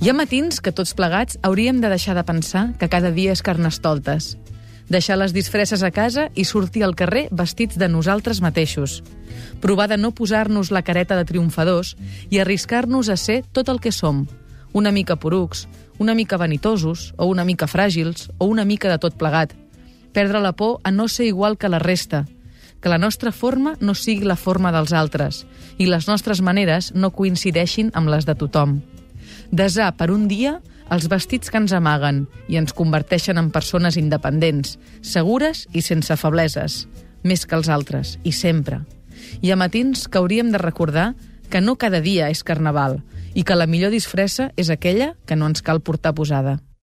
Hi ha matins que tots plegats hauríem de deixar de pensar que cada dia és carnestoltes. Deixar les disfresses a casa i sortir al carrer vestits de nosaltres mateixos. Provar de no posar-nos la careta de triomfadors i arriscar-nos a ser tot el que som. Una mica porucs, una mica vanitosos, o una mica fràgils, o una mica de tot plegat. Perdre la por a no ser igual que la resta, que la nostra forma no sigui la forma dels altres i les nostres maneres no coincideixin amb les de tothom. Desar per un dia els vestits que ens amaguen i ens converteixen en persones independents, segures i sense febleses, més que els altres, i sempre. Hi ha matins que hauríem de recordar que no cada dia és carnaval i que la millor disfressa és aquella que no ens cal portar posada.